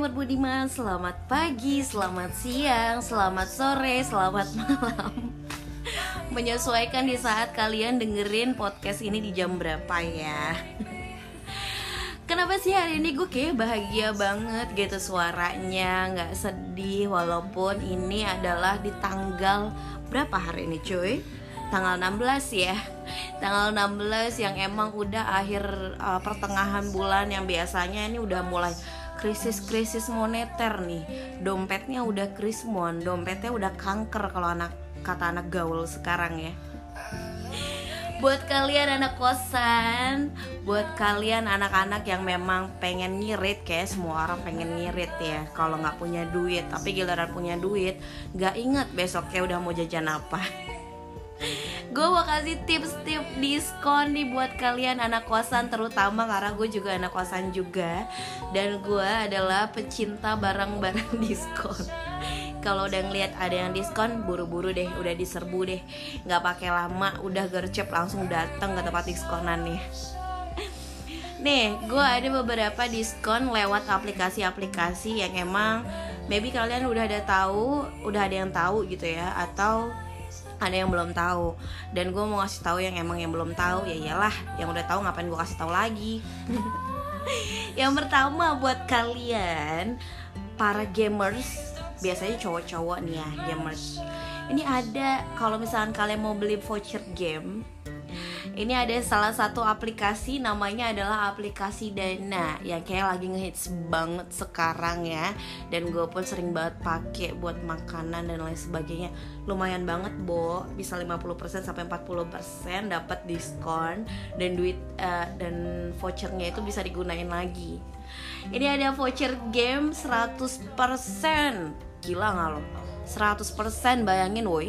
member Budiman, selamat pagi, selamat siang, selamat sore, selamat malam. Menyesuaikan di saat kalian dengerin podcast ini di jam berapa ya? Kenapa sih hari ini gue kayak bahagia banget gitu suaranya? Gak sedih walaupun ini adalah di tanggal berapa hari ini cuy? Tanggal 16 ya. Tanggal 16 yang emang udah akhir uh, pertengahan bulan yang biasanya ini udah mulai krisis-krisis moneter nih. Dompetnya udah krismon dompetnya udah kanker kalau anak kata anak gaul sekarang ya. Buat kalian anak kosan buat kalian anak-anak yang memang pengen ngirit kayak semua orang pengen ngirit ya kalau nggak punya duit. Tapi giliran punya duit nggak inget besoknya udah mau jajan apa gue mau kasih tips-tips diskon nih buat kalian anak kosan terutama karena gue juga anak kosan juga. Dan gue adalah pecinta barang-barang diskon. Kalau udah ngeliat ada yang diskon buru-buru deh udah diserbu deh. Nggak pakai lama udah gercep langsung datang ke tempat diskonan nih. Nih, gue ada beberapa diskon lewat aplikasi-aplikasi yang emang maybe kalian udah ada tahu, udah ada yang tahu gitu ya, atau ada yang belum tahu. Dan gue mau ngasih tahu yang emang yang belum tahu ya iyalah yang udah tahu ngapain gue kasih tahu lagi? Yang pertama buat kalian para gamers biasanya cowok-cowok nih ya gamers. Ini ada kalau misalkan kalian mau beli voucher game ini ada salah satu aplikasi namanya adalah aplikasi Dana. Yang kayak lagi ngehits banget sekarang ya. Dan gue pun sering banget pakai buat makanan dan lain sebagainya. Lumayan banget bo. Bisa 50% sampai 40% dapat diskon. Dan duit uh, dan vouchernya itu bisa digunain lagi. Ini ada voucher game 100% gila nggak lo? 100% bayangin woi.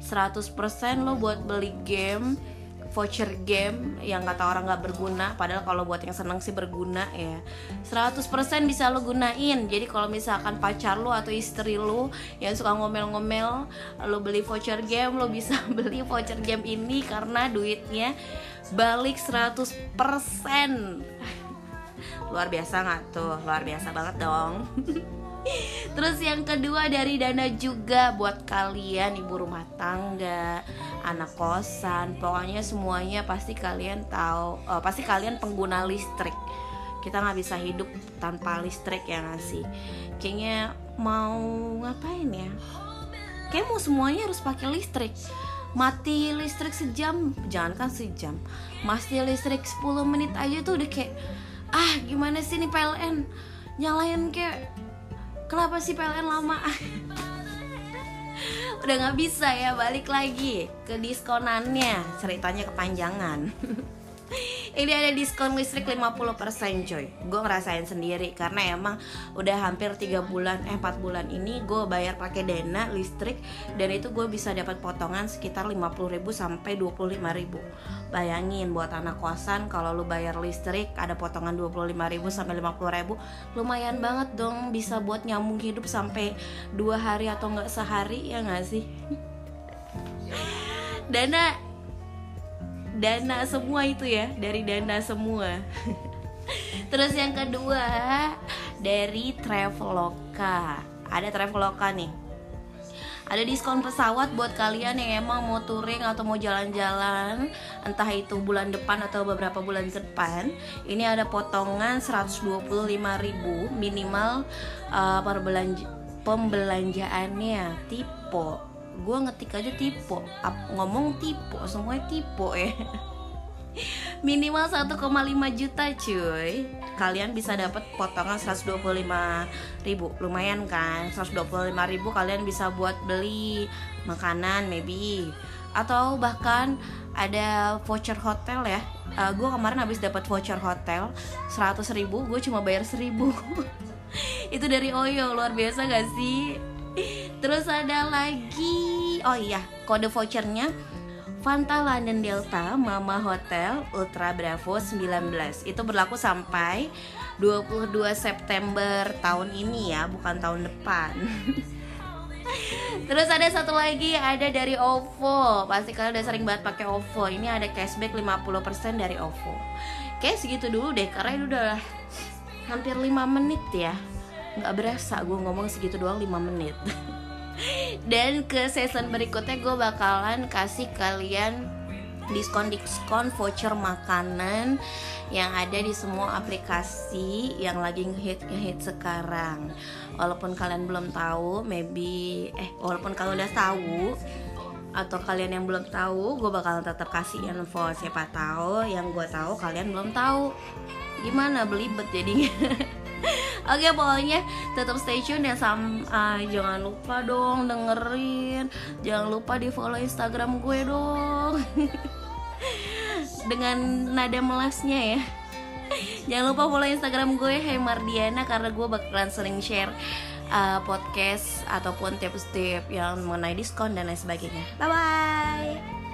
100% lo buat beli game voucher game yang kata orang nggak berguna padahal kalau buat yang seneng sih berguna ya. 100% bisa lo gunain. Jadi kalau misalkan pacar lo atau istri lo yang suka ngomel-ngomel lo beli voucher game lo bisa beli voucher game ini karena duitnya balik 100% luar biasa nggak tuh? Luar biasa banget dong. Terus yang kedua dari dana juga buat kalian ibu rumah tangga, anak kosan, pokoknya semuanya pasti kalian tahu, uh, pasti kalian pengguna listrik. Kita nggak bisa hidup tanpa listrik ya nggak sih? Kayaknya mau ngapain ya? Kayak mau semuanya harus pakai listrik mati listrik sejam jangan kan sejam mati listrik 10 menit aja tuh udah kayak ah gimana sih nih PLN nyalain kayak kenapa sih PLN lama udah nggak bisa ya balik lagi ke diskonannya. Ceritanya kepanjangan ini ada diskon listrik 50% coy gue ngerasain sendiri karena emang udah hampir 3 bulan eh 4 bulan ini gue bayar pakai dana listrik dan itu gue bisa dapat potongan sekitar 50.000 sampai 25.000 bayangin buat anak kosan kalau lu bayar listrik ada potongan 25.000 sampai 50.000 lumayan banget dong bisa buat nyambung hidup sampai dua hari atau enggak sehari ya nggak sih? Dana dana semua itu ya dari dana semua. Terus yang kedua dari Traveloka. Ada Traveloka nih. Ada diskon pesawat buat kalian yang emang mau touring atau mau jalan-jalan entah itu bulan depan atau beberapa bulan ke depan. Ini ada potongan 125.000 minimal uh, pembelanjaannya tipe gue ngetik aja tipe ngomong tipe semuanya tipe ya. Minimal 1,5 juta cuy. Kalian bisa dapat potongan 125 ribu. Lumayan kan? 125 ribu kalian bisa buat beli makanan maybe. Atau bahkan ada voucher hotel ya. Uh, eh, gue kemarin habis dapat voucher hotel 100 ribu gue cuma bayar 1000 itu dari Oyo luar biasa gak sih Terus ada lagi Oh iya kode vouchernya. Fanta London Delta Mama Hotel Ultra Bravo 19 Itu berlaku sampai 22 September tahun ini ya Bukan tahun depan. Terus ada satu lagi ada dari OVO Pasti kalian udah sering banget pakai OVO Ini ada cashback 50% dari OVO Kayak segitu dulu deh Karena ini udah hampir 5 menit ya nggak berasa gue ngomong segitu doang 5 menit dan ke season berikutnya gue bakalan kasih kalian diskon-diskon voucher makanan yang ada di semua aplikasi yang lagi ngehit ngehit sekarang. Walaupun kalian belum tahu, maybe eh walaupun kalian udah tahu atau kalian yang belum tahu, gue bakalan tetap kasih info siapa tahu yang gue tahu kalian belum tahu. Gimana belibet jadinya? Oke pokoknya tetap stay tune ya sam uh, jangan lupa dong dengerin. Jangan lupa di follow Instagram gue dong. Dengan nada melasnya ya. Jangan lupa follow Instagram gue Hey Mardiana karena gue bakalan sering share uh, podcast ataupun tips-tips yang mengenai diskon dan lain sebagainya. Bye bye